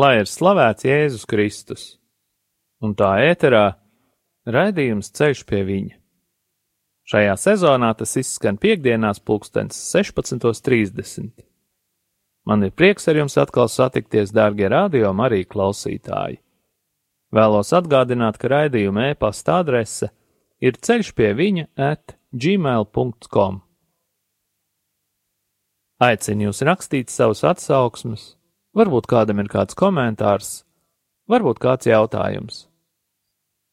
Lai ir slavēts Jēzus Kristus, un tā ēterā raidījums ceļš pie viņa. Šajā sezonā tas izskan piekdienās, pulkstens 16.30. Man ir prieks ar jums atkal satikties, dārgie radio arī klausītāji. Vēlos atgādināt, ka raidījuma e-pasta adrese ir ceļš pie viņa at gmail.com. Aicinu jūs rakstīt savus atsauksmes, Varbūt kādam ir kāds komentārs, varbūt kāds jautājums.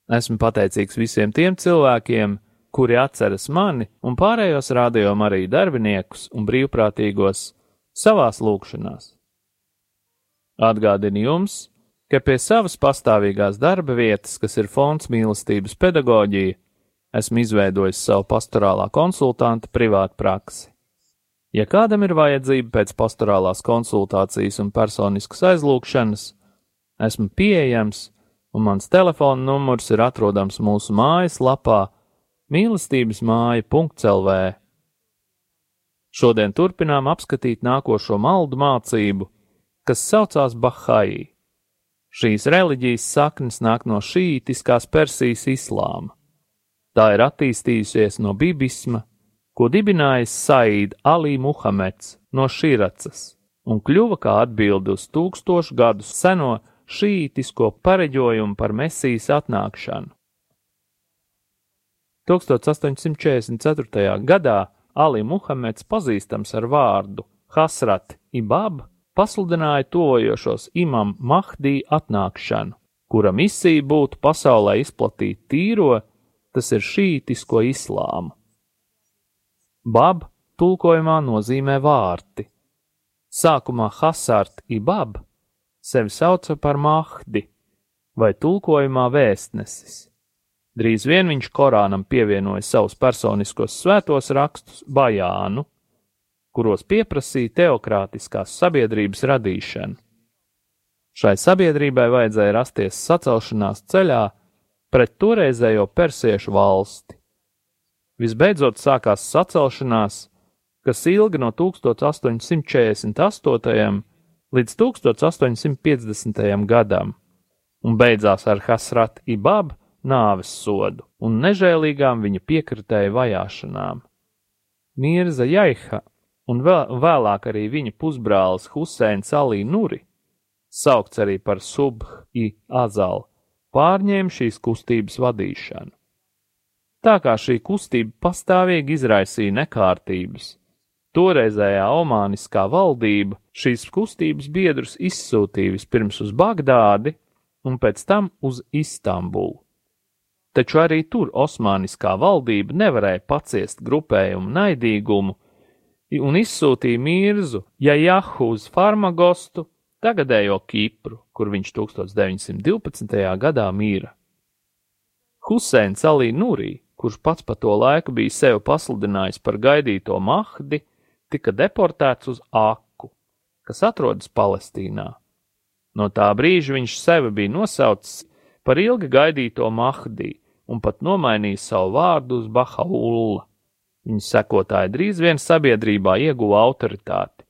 Esmu pateicīgs visiem tiem cilvēkiem, kuri atceras mani un pārējos rādījuma arī darbiniekus un brīvprātīgos savās lūkšanās. Atgādinu jums, ka pie savas pastāvīgās darba vietas, kas ir fonds mīlestības pedagoģija, esmu izveidojis savu pastorālā konsultanta privātu praksi. Ja kādam ir vajadzība pēc pastorālās konsultācijas un personiskas aizlūgšanas, esmu pieejams, un mans telefona numurs ir atrodams mūsu mājas lapā mīlestības māja.lv. Šodien turpinām apskatīt nākošo maldu mācību, kas saucās Bahai. Šīs reliģijas saknes nāk no šītiskās Persijas islāma. Tā ir attīstījusies no bibisma, ko dibinājis Said Ali Muhameds no Širacas un kļuva kā atbildi uz tūkstošu gadus seno šītisko pareģojumu par Mesijas atnākšanu. 1844. gadā Ali Muhameds, pazīstams ar vārdu Hasrat Ibab, pasludināja tojošos imam Mahdī atnākšanu, kura misija būtu pasaulē izplatīt tīro, tas ir šītisko islāmu. Bab tulkojumā nozīmē vārti. Sākumā Hasart ibab sevi sauca par Mahdi vai tulkojumā vēstnesis. Drīz vien viņš Korānam pievienoja savus personiskos svētos rakstus Bajānu, kuros pieprasīja teokrātiskās sabiedrības radīšanu. Šai sabiedrībai vajadzēja rasties sacelšanās ceļā pret toreizējo persiešu valsti. Visbeidzot sākās sacelšanās, kas ilga no 1848. līdz 1850. gadam, un beidzās ar Hasrat Ibab nāves sodu un nežēlīgām viņa piekritēju vajāšanām. Mirza Jaiha un vēl, vēlāk arī viņa pusbrālis Huseins Alī Nuri, saukts arī par Subhi Azal, pārņēma šīs kustības vadīšanu. Tā kā šī kustība pastāvīgi izraisīja nekārtības, toreizējā Omāniskā valdība šīs kustības biedrus izsūtīja vispirms uz Bagdādi un pēc tam uz Istambulu. Taču arī tur Osmāniskā valdība nevarēja paciest grupējumu naidīgumu un izsūtīja Mirzu Jajahu uz Farmagostu, tagadējo Kipru, kur viņš 1912. gadā mīra. Huseins Alī Nurī kurš pats pa to laiku bija sevi pasludinājis par gaidīto Mahdi, tika deportēts uz Aku, kas atrodas Palestīnā. No tā brīža viņš sevi bija nosaucis par ilgi gaidīto Mahdi un pat nomainījis savu vārdu uz Bahaulla. Viņa sekotāji drīz vien sabiedrībā ieguva autoritāti,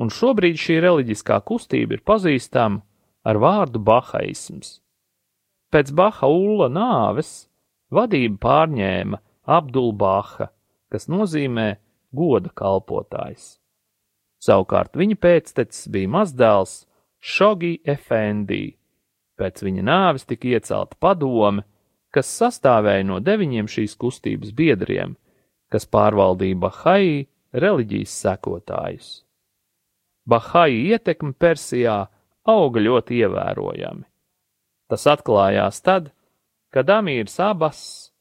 un šobrīd šī reliģiskā kustība ir pazīstama ar vārdu Bahaisms. Pēc Bahaulla nāves Vadību pārņēma Abdulbāha, kas nozīmē goda kalpotājs. Savukārt viņa pēctecis bija mazdēls Šogi Efendī. Pēc viņa nāves tika iecelta padome, kas sastāvēja no deviņiem šīs kustības biedriem, kas pārvaldīja Bahai reliģijas sekotājus. Bahai ietekme Persijā auga ļoti ievērojami. Tas atklājās tad, kad Amīrs Abas,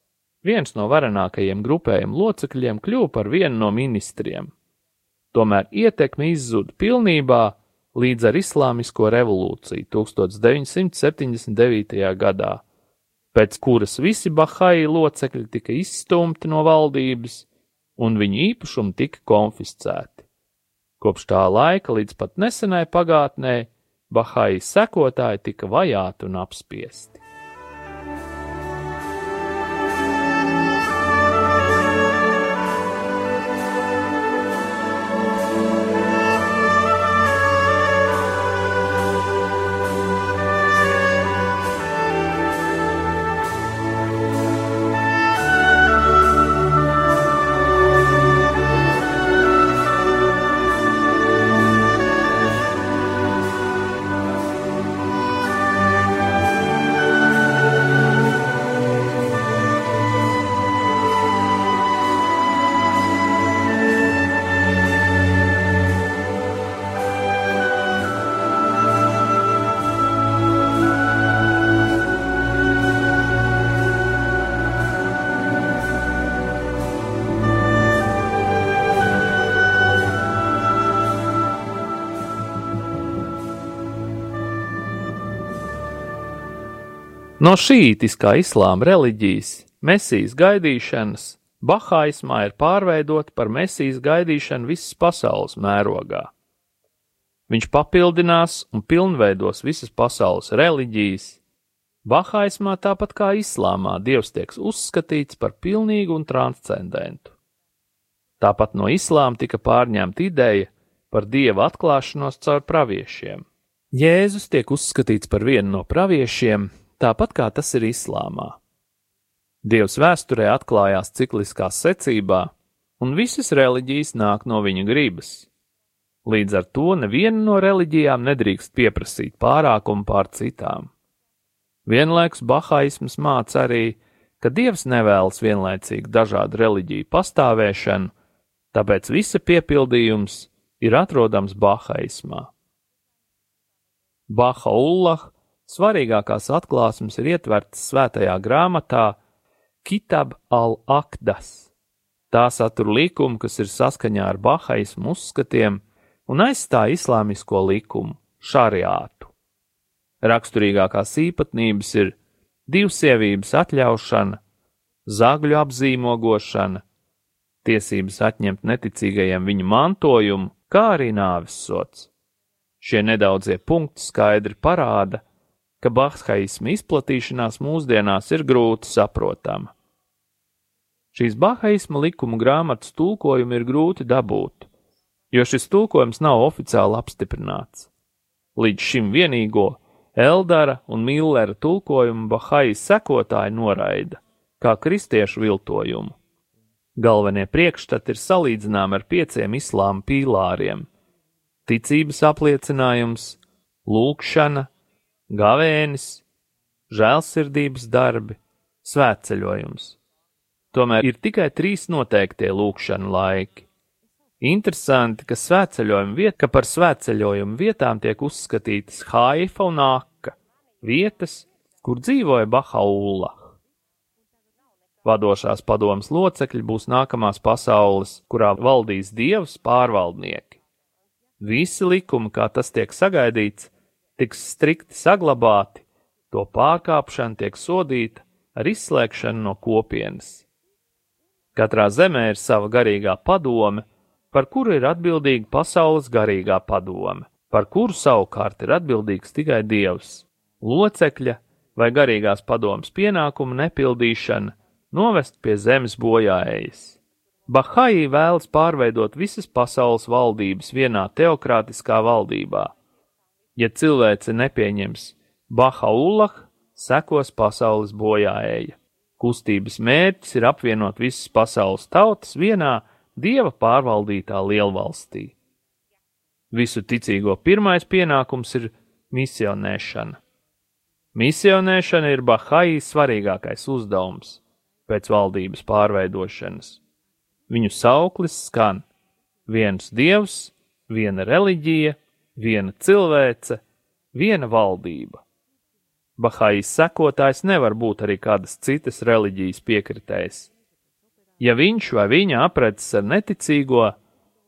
viens no varenākajiem grupējuma locekļiem, kļuva par vienu no ministriem. Tomēr ietekme izzuda pilnībā, līdz ar Islāmisko revolūciju 1979. gadā, pēc kuras visi Bahai locekļi tika izstumti no valdības un viņu īpašumi tika konfiscēti. Kopš tā laika līdz pat nesenai pagātnē Bahai sekotāji tika vajāti un apspiesti. No šītiskā islāma reliģijas mesijas gaidīšanas Bahāismā ir pārveidota par mesijas gaidīšanu visas pasaules mērogā. Viņš papildinās un pilnveidos visas pasaules reliģijas. Bahāismā tāpat kā islāmā dievs tiek uzskatīts par pilnīgu un transcendentu. Tāpat no islāma tika pārņemta ideja par dieva atklāšanos caur praviešiem. Jēzus tiek uzskatīts par vienu no praviešiem, tāpat kā tas ir islāmā. Dievs vēsturē atklājās cikliskā secībā, un visas reliģijas nāk no viņa gribas. Līdz ar to neviena no reliģijām nedrīkst pieprasīt pārākumu pār citām. Vienlaikus bahaisms māca arī, ka Dievs nevēlas vienlaicīgi dažādu reliģiju pastāvēšanu, tāpēc visa piepildījums ir atrodams bahaismā. Bahaullah Svarīgākās atklāsmes ir ietvertas svētajā grāmatā Kitab al-Akdas. Tā satur likumu, kas ir saskaņā ar bahaismu uzskatiem un aizstāja islāmisko likumu - šariātu. Raksturīgākās īpatnības ir divsievības atļaušana, zagļu apzīmogošana, tiesības atņemt neticīgajiem viņu mantojumu, kā arī nāves sots. Šie nedaudzie punkti skaidri parāda, ka bahaisma izplatīšanās mūsdienās ir grūti saprotama. Šīs bahaisma likumu grāmatas tulkojumi ir grūti dabūt, jo šis tulkojums nav oficiāli apstiprināts. Līdz šim vienīgo Eldara un Millera tulkojumu Bahai sekotāji noraida, kā kristiešu viltojumu. Galvenie priekšstati ir salīdzināmi ar pieciem islāma pīlāriem - ticības apliecinājums, lūkšana, gavēnis, žēlsirdības darbi, svētceļojums. Tomēr ir tikai trīs noteiktie lūkšana laiki. Interesanti, ka vieta, ka par svētceļojumu vietām tiek uzskatītas Haifa un Aka, vietas, kur dzīvoja Bahaulla. Vadošās padomas locekļi būs nākamās pasaules, kurā valdīs dievs pārvaldnieki. Visi likumi, kā tas tiek sagaidīts, tiks strikti saglabāti, to pārkāpšana tiek sodīta ar izslēgšanu no kopienas. Katrā zemē ir sava garīgā padome, par kuru ir atbildīga pasaules garīgā padome, par kuru savukārt ir atbildīgs tikai Dievs. Locekļa vai garīgās padomas pienākumu nepildīšana novest pie zemes bojāējas. Bahai vēlas pārveidot visas pasaules valdības vienā teokrātiskā valdībā Ja cilvēce nepieņems Bahaullah, sekos pasaules bojāēja. Kustības mērķis ir apvienot visas pasaules tautas vienā dieva pārvaldītā lielvalstī. Visu ticīgo pirmais pienākums ir misionēšana. Misionēšana ir Bahai svarīgākais uzdevums pēc valdības pārveidošanas. Viņu sauklis skan: viens dievs, viena reliģija, viena cilvēce, viena valdība. Bahājas sekotājs nevar būt arī kādas citas reliģijas piekritējs. Ja viņš vai viņa aprecis ar neticīgo,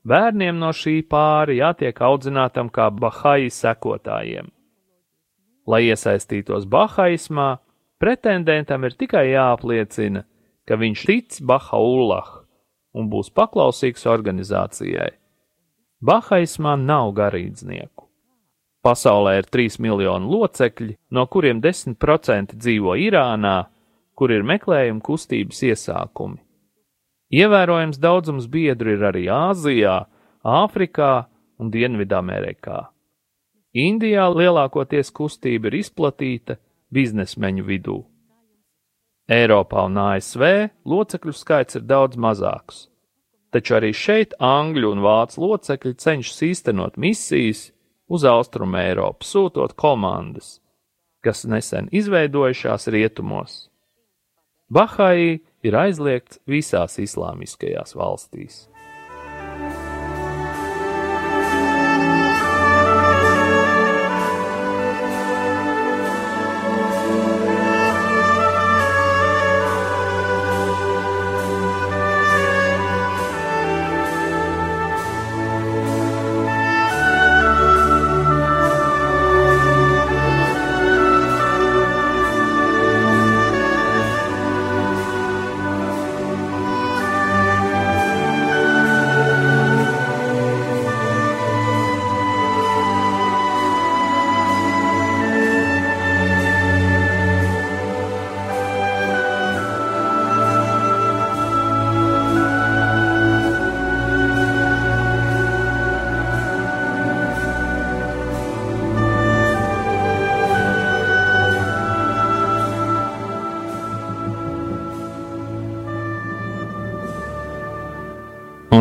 Bērniem no šī pāri jātiek audzinātam kā Bahai sekotājiem. Lai iesaistītos Bahaismā, pretendentam ir tikai jāapliecina, ka viņš tic Bahaullah un būs paklausīgs organizācijai. Bahaismā nav garīdznieku. Pasaulē ir 3 miljoni locekļi, no kuriem 10% dzīvo Irānā, kur ir meklējuma kustības iesākumi. Ievērojams daudzums biedru ir arī Āzijā, Āfrikā un Dienvidamerikā. Indijā lielākoties kustība ir izplatīta biznesmeņu vidū. Eiropā un ASV locekļu skaits ir daudz mazāks, taču arī šeit angļu un vācu locekļi cenšas īstenot misijas uz Austrumu Eiropu, sūtot komandas, kas nesen izveidojušās rietumos. Bahai ir aizliegts visās islāmiskajās valstīs.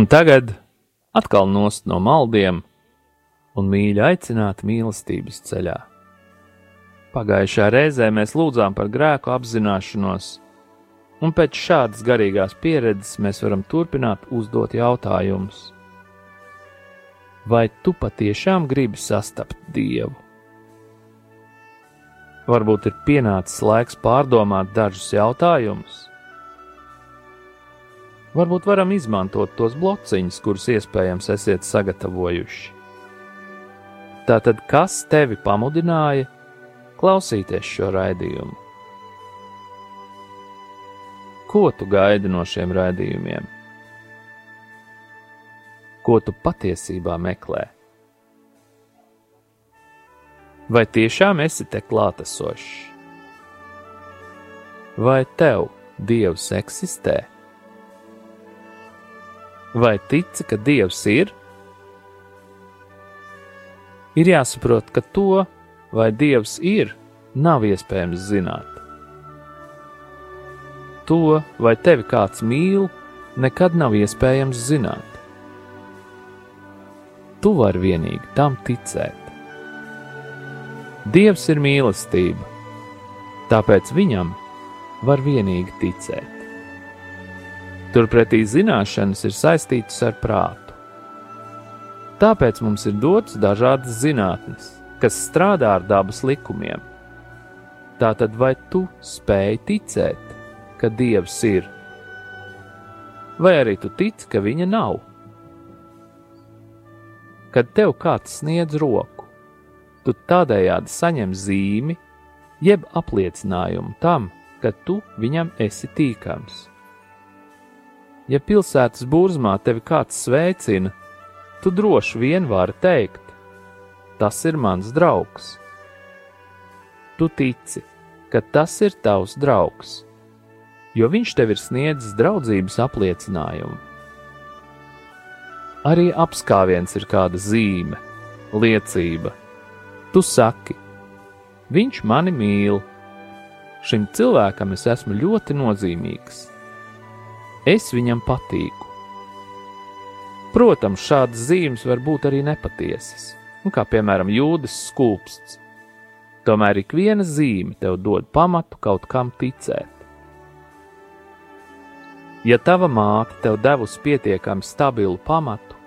Un tagad atkal nost no maldiem un mīļi aicināt mīlestības ceļā. Pagājušā reizē mēs lūdzām par grēku apzināšanos, un pēc šādas garīgās pieredzes mēs varam turpināt uzdot jautājumus. Vai tu patiešām gribi sastapt Dievu? Varbūt ir pienācis laiks pārdomāt dažus jautājumus Varbūt varam izmantot tos blociņus, kurus iespējams esat sagatavojuši. Tātad, kas tevi pamudināja klausīties šo raidījumu? Ko tu gaidi no šiem raidījumiem? Ko tu patiesībā meklē? Vai tiešām esi te klātesošs? Vai tev Dievs eksistē? Vai tici, ka Dievs ir? Ir jāsaprot, ka to, vai Dievs ir, nav iespējams zināt. To, vai tevi kāds mīl, nekad nav iespējams zināt. Tu vari vienīgi tam ticēt. Dievs ir mīlestība, tāpēc viņam var vienīgi ticēt. Turpretī zināšanas ir saistītas ar prātu. Tāpēc mums ir dotas dažādas zinātnes, kas strādā ar dabas likumiem. Tātad, vai tu spēj ticēt, ka Dievs ir, vai arī tu tici, ka viņa nav? Kad tev kāds sniedz roku, tu tādējādi saņem zīmi, jeb apliecinājumu tam, ka tu viņam esi tīkams. Ja pilsētas burzmā tevi kāds sveicina, tu droši vien vari teikt: Tas ir mans draugs. Tu tici, ka tas ir tavs draugs, jo viņš tev ir sniedzis draudzības apliecinājumu. Arī apskāviens ir kāda zīme, liecība. Tu saki, viņš mani mīl. Šim cilvēkam es esmu ļoti nozīmīgs es viņam patīku. Protams, šādas zīmes var būt arī nepatiesas, kā piemēram jūdas skūpsts. Tomēr ik viena zīme tev dod pamatu kaut kam ticēt. Ja tava māte tev devusi pietiekami stabilu pamatu,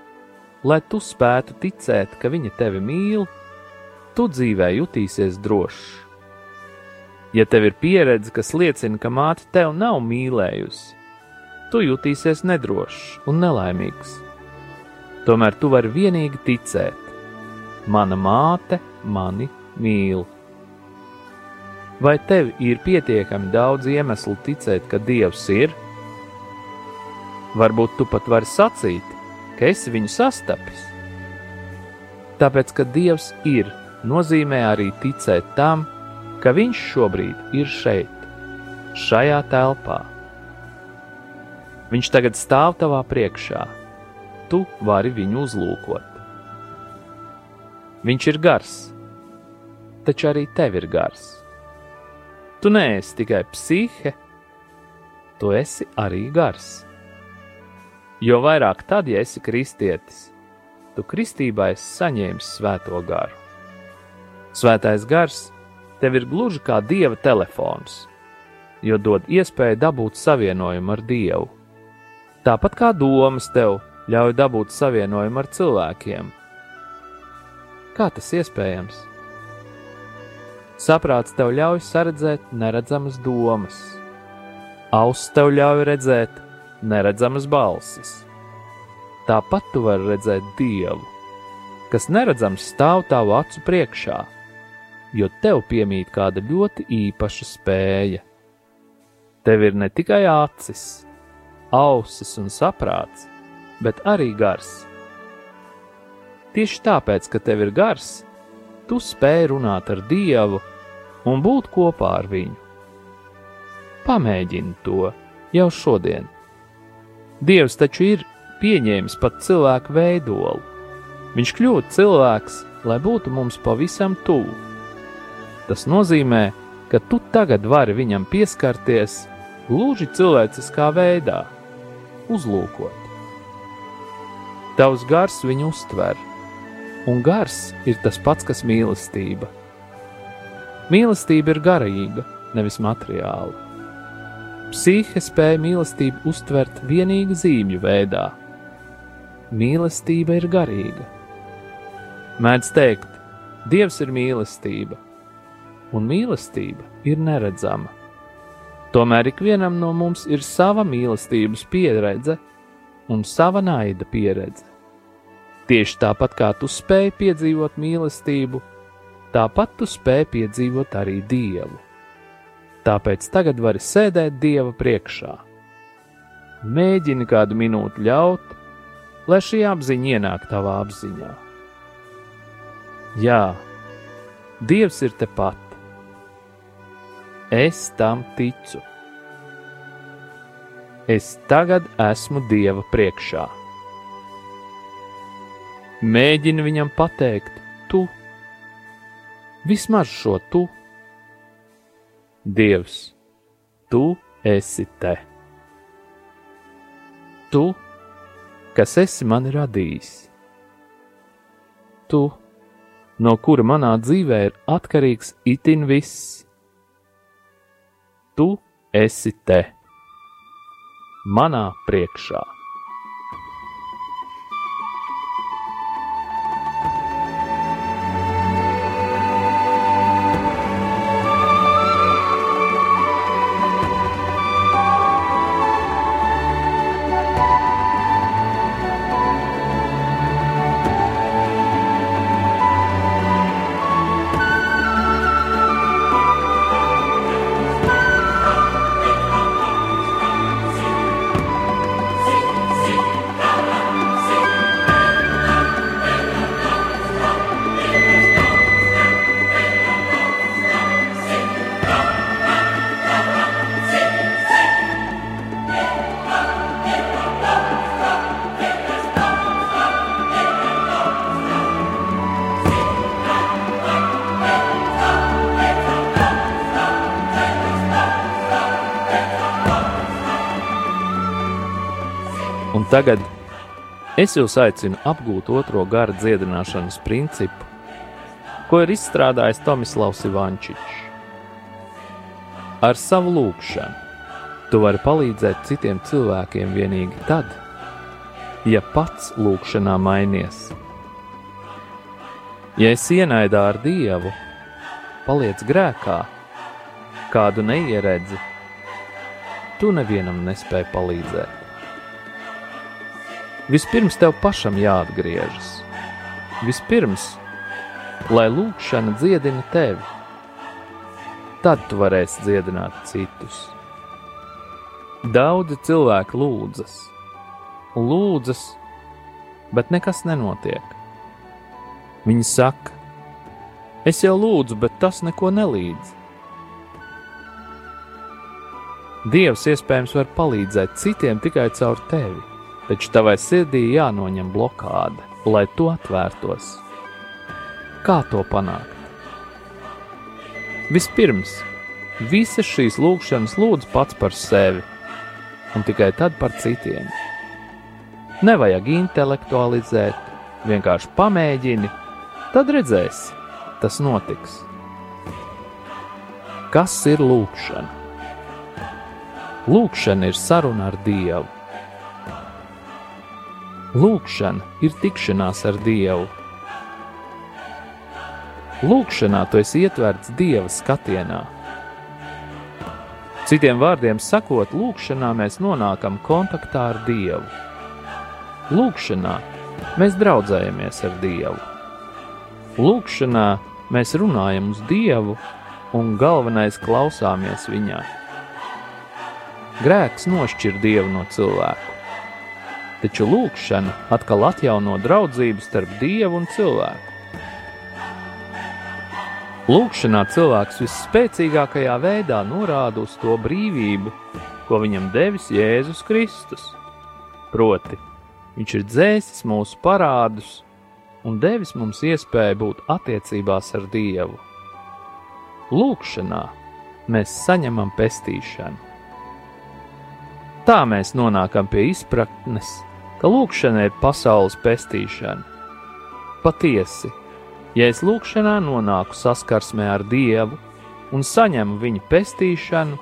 lai tu spētu ticēt, ka viņa tevi mīl, tu dzīvē jutīsies drošs. Ja tev ir pieredze, kas liecina, ka māte tev nav mīlējusi, tu jutīsies nedrošs un nelaimīgs. Tomēr tu vari vienīgi ticēt. Mana māte mani mīl. Vai tev ir pietiekami daudz iemeslu ticēt, ka Dievs ir? Varbūt tu pat vari sacīt, ka esi viņu sastapis. Tāpēc, ka Dievs ir, nozīmē arī ticēt tam, ka Viņš šobrīd ir šeit, šajā telpā. Viņš tagad stāv tavā priekšā, tu vari viņu uzlūkot. Viņš ir gars, taču arī tev ir gars. Tu neesi tikai psihe, tu esi arī gars. Jo vairāk tad, ja esi kristietis, tu kristībā esi saņēmis svēto garu. Svētais gars tev ir gluži kā dieva telefons, jo dod iespēju dabūt savienojumu ar dievu. Tāpat kā domas tev ļauj dabūt savienojumu ar cilvēkiem. Kā tas iespējams? Saprāts tev ļauj saredzēt neredzamas domas, auss tev ļauj redzēt neredzamas balsis. Tāpat tu vari redzēt Dievu, kas neredzams stāv tavu acu priekšā, jo tev piemīt kāda ļoti īpaša spēja. Tev ir ne tikai acis, ausis un saprāts, bet arī gars. Tieši tāpēc, ka tev ir gars, tu spēj runāt ar Dievu un būt kopā ar viņu. Pamēģini to jau šodien. Dievs taču ir pieņēmis pat cilvēku veidolu. Viņš kļūst cilvēks, lai būtu mums pavisam tuvu. Tas nozīmē, ka tu tagad vari viņam pieskarties gluži cilvēciskā veidā, uzlūkot. Tavs gars viņu uztver, un gars ir tas pats, kas mīlestība. Mīlestība ir garīga, nevis materiāla. Psihe spēja mīlestību uztvert vienīgi zīmju veidā. Mīlestība ir garīga. Mēdz teikt, Dievs ir mīlestība, un mīlestība ir neredzama. Tomēr ikvienam no mums ir sava mīlestības pieredze un sava naida pieredze. Tieši tāpat kā tu spēj piedzīvot mīlestību, tāpat tu spēj piedzīvot arī Dievu tāpēc tagad vari sēdēt Dieva priekšā. Mēģini kādu minūti ļaut, lai šī apziņa ienāk tavā apziņā. Jā, Dievs ir tepat. Es tam ticu. Es tagad esmu Dieva priekšā. Mēģini viņam pateikt, tu, vismaz šo tu Dievs, tu esi te. Tu, kas esi mani radījis, tu, no kura manā dzīvē ir atkarīgs itin viss. Tu esi te, manā priekšā. Tagad es jūs aicinu apgūt otro gara dziedināšanas principu, ko ir izstrādājis Tomislavs Ivančičs. Ar savu lūgšanu tu vari palīdzēt citiem cilvēkiem vienīgi tad, ja pats lūgšanā mainies. Ja es ienaidā ar Dievu, paliec grēkā, kādu neieredzi, tu nevienam nespēji palīdzēt. Vispirms tev pašam jāatgriežas. Vispirms, lai lūkšana dziedina tevi, tad tu varēsi dziedināt citus. Daudzi cilvēki lūdzas, lūdzas, bet nekas nenotiek. Viņi saka, es jau lūdzu, bet tas neko nelīdz. Dievs iespējams var palīdzēt citiem tikai caur tevi, taču tavai sirdī jānoņem blokāde, lai to atvērtos. Kā to panākt? Vispirms, visas šīs lūkšanas lūdz pats par sevi, un tikai tad par citiem. Nevajag intelektualizēt, vienkārši pamēģini, tad redzēsi, tas notiks. Kas ir lūkšana? Lūkšana ir saruna ar Dievu. Lūkšana ir tikšanās ar Dievu. Lūkšanā tu esi ietverts Dieva skatienā. Citiem vārdiem sakot, lūkšanā mēs nonākam kontaktā ar Dievu. Lūkšanā mēs draudzējamies ar Dievu. Lūkšanā mēs runājam uz Dievu un galvenais klausāmies Viņā. Grēks nošķir dievu no cilvēku. Taču lūkšana atkal atjauno draudzību starp dievu un cilvēku. Lūkšanā cilvēks visspēcīgākajā veidā norāda uz to brīvību, ko viņam devis Jēzus Kristus. Proti, viņš ir dzēsis mūsu parādus un devis mums iespēju būt attiecībās ar Dievu. Lūkšanā mēs saņemam pestīšanu. Tā mēs nonākam pie izpratnes, ka lūkšana ir pasaules pestīšana. Patiesi, ja es lūkšanā nonāku saskarsmē ar Dievu un saņemu viņa pestīšanu,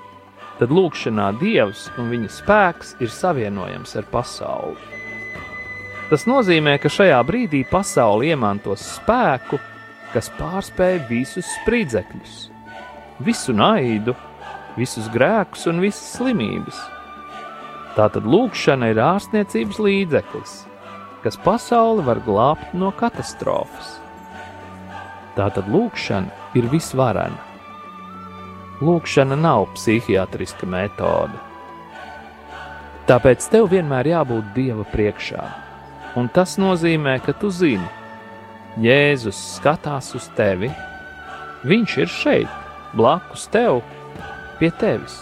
tad lūkšanā Dievs un viņa spēks ir savienojams ar pasauli. Tas nozīmē, ka šajā brīdī pasaule iemantos spēku, kas pārspēj visus spridzekļus, visu naidu, visus grēkus un visas slimības Tātad lūkšana ir ārstniecības līdzeklis, kas pasauli var glābt no katastrofas. Tātad lūkšana ir visvarena. Lūkšana nav psihiatriska metode. Tāpēc tev vienmēr jābūt Dieva priekšā, un tas nozīmē, ka tu zini, Jēzus skatās uz tevi, Viņš ir šeit, blakus tev, pie tevis.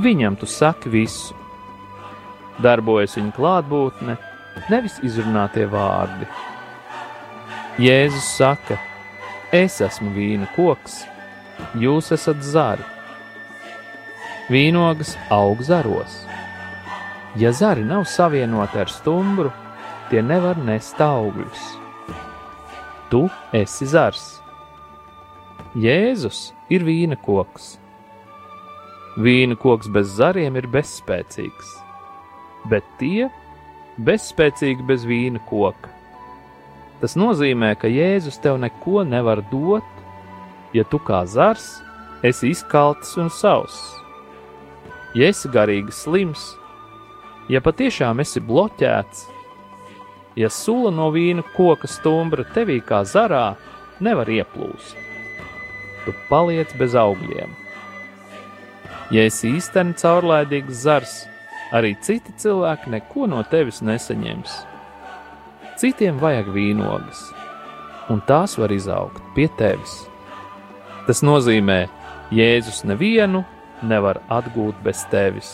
Viņam tu saki visu. Darbojas viņa klātbūtne, nevis izrunātie vārdi. Jēzus saka: Es esmu vīna koks, jūs esat zari. Vīnogas aug zaros. Ja zari nav savienoti ar stumbru, tie nevar nest augļus. Tu esi zars. Jēzus ir vīna koks. Vīna koks bez zariem ir bezspēcīgs, bet tie bezspēcīgi bez vīna koka. Tas nozīmē, ka Jēzus tev neko nevar dot, ja tu kā zars esi izkalts un sauss. Ja esi garīgi slims, ja patiešām esi bloķēts, ja sula no vīna koka stumbra tevī kā zarā nevar ieplūst, tu paliec bez augļiem. Ja esi īstenībā caurlaidīgs zars, arī citi cilvēki neko no tevis nesaņems. Citiem vajag vīnogas, un tās var izaugt pie tevis. Tas nozīmē, Jēzus nevienu nevar atgūt bez tevis.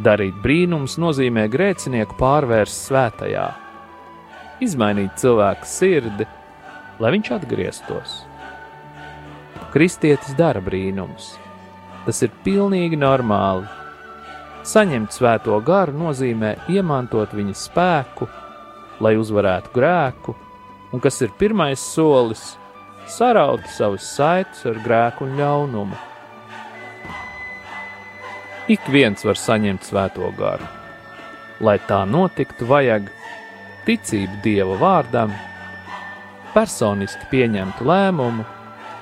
Darīt brīnums nozīmē grēcinieku pārvērst svētajā, izmainīt cilvēku sirdi, lai viņš atgrieztos. Kristietis dara brīnumus. Tas ir pilnīgi normāli. Saņemt svēto garu nozīmē izmantot viņa spēku, lai uzvarētu grēku, un kas ir pirmais solis - saraut savus saites ar grēku un ļaunumu. Ik viens var saņemt svēto garu. Lai tā notiktu, vajag ticību Dieva vārdam, personiski pieņemtu lēmumu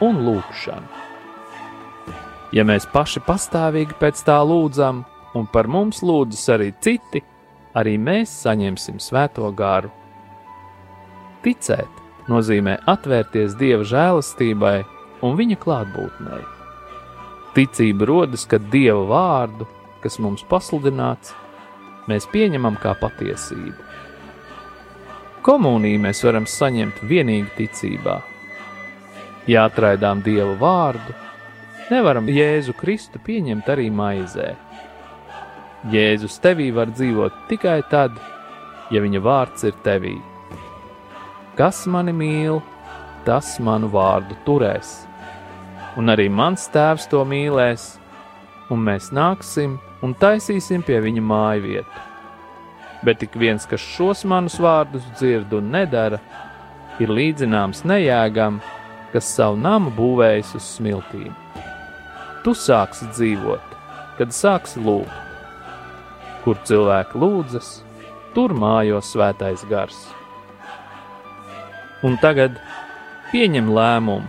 un lūgšanu. Ja mēs paši pastāvīgi pēc tā lūdzam, un par mums lūdzas arī citi, arī mēs saņemsim svēto garu. Ticēt nozīmē atvērties Dieva žēlastībai un Viņa klātbūtnei. Ticība rodas, kad Dieva vārdu, kas mums pasludināts, mēs pieņemam kā patiesību. Komuniju mēs varam saņemt tikai ticībā. Ja atraidām Dieva vārdu, nevaram Jēzu Kristu pieņemt arī maizē. Jēzus tevī var dzīvot tikai tad, ja viņa vārds ir tevī. Kas mani mīl, tas manu vārdu turēs, un arī mans tēvs to mīlēs, un mēs nāksim un taisīsim pie viņa māju vietu bet ik viens, kas šos manus vārdus dzird un nedara, ir līdzināms nejēgam, kas savu namu būvējis uz smiltīm. Tu sāksi dzīvot, kad sāksi lūgt. Kur cilvēki lūdzas, tur mājo svētais gars. Un tagad pieņem lēmumu,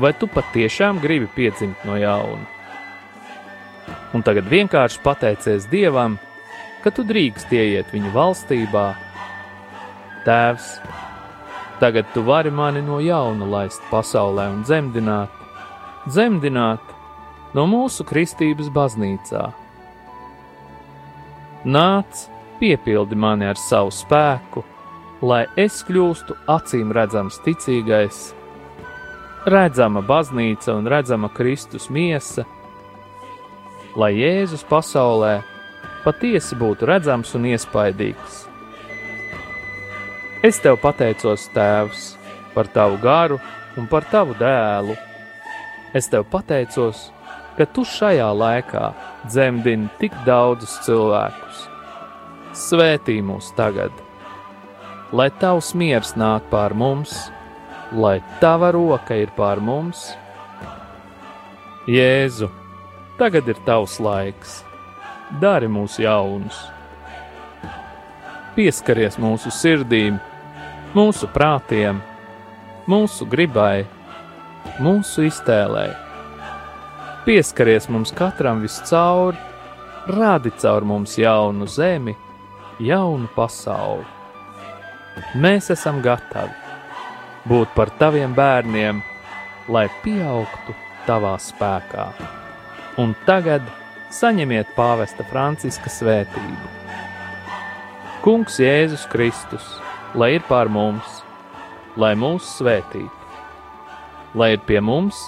vai tu patiešām gribi piedzimt no jauna. Un tagad vienkārši pateicies Dievam, ka tu drīkst ieiet viņu valstībā. Tēvs, tagad tu vari mani no jauna laist pasaulē un dzemdināt, dzemdināt no mūsu kristības baznīcā. Nāc, piepildi mani ar savu spēku, lai es kļūstu acīm redzams ticīgais, redzama baznīca un redzama Kristus miesa, lai Jēzus pasaulē patiesi būtu redzams un iespaidīgs. Es tev pateicos, Tēvs, par tavu garu un par tavu dēlu. Es tev pateicos, ka tu šajā laikā dzemdini tik daudzus cilvēkus. Svētī mūs tagad, lai tavs miers nāk pār mums, lai tava roka ir pār mums. Jēzu, tagad ir tavs laiks! dari mūs jaunus. Pieskaries mūsu sirdīm, mūsu prātiem, mūsu gribai, mūsu iztēlē. Pieskaries mums katram viscaur, rādi caur mums jaunu zemi, jaunu pasauli. Mēs esam gatavi būt par taviem bērniem, lai pieaugtu tavā spēkā. Un tagad saņemiet pāvesta Franciska svētību. Kungs Jēzus Kristus, lai ir pār mums, lai mūs svētītu, lai ir pie mums,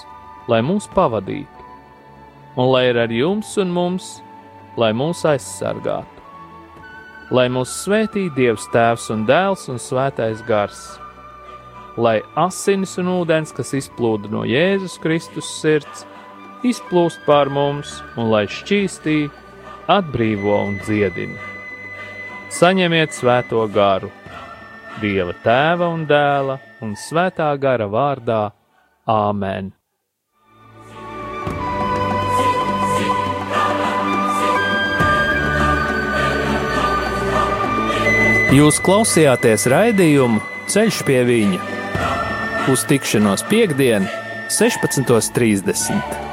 lai mūs pavadītu, un lai ir ar jums un mums, lai mūs aizsargātu. Lai mūs svētī Dievs Tēvs un Dēls un Svētais Gars, lai asinis un ūdens, kas izplūda no Jēzus Kristus sirds, izplūst pār mums un lai šķīstī, atbrīvo un dziedina. Saņemiet svēto garu, Dieva tēva un dēla un svētā gara vārdā Āmen! Jūs klausījāties raidījumu Ceļš pie viņa uz tikšanos piekdien, 16.30.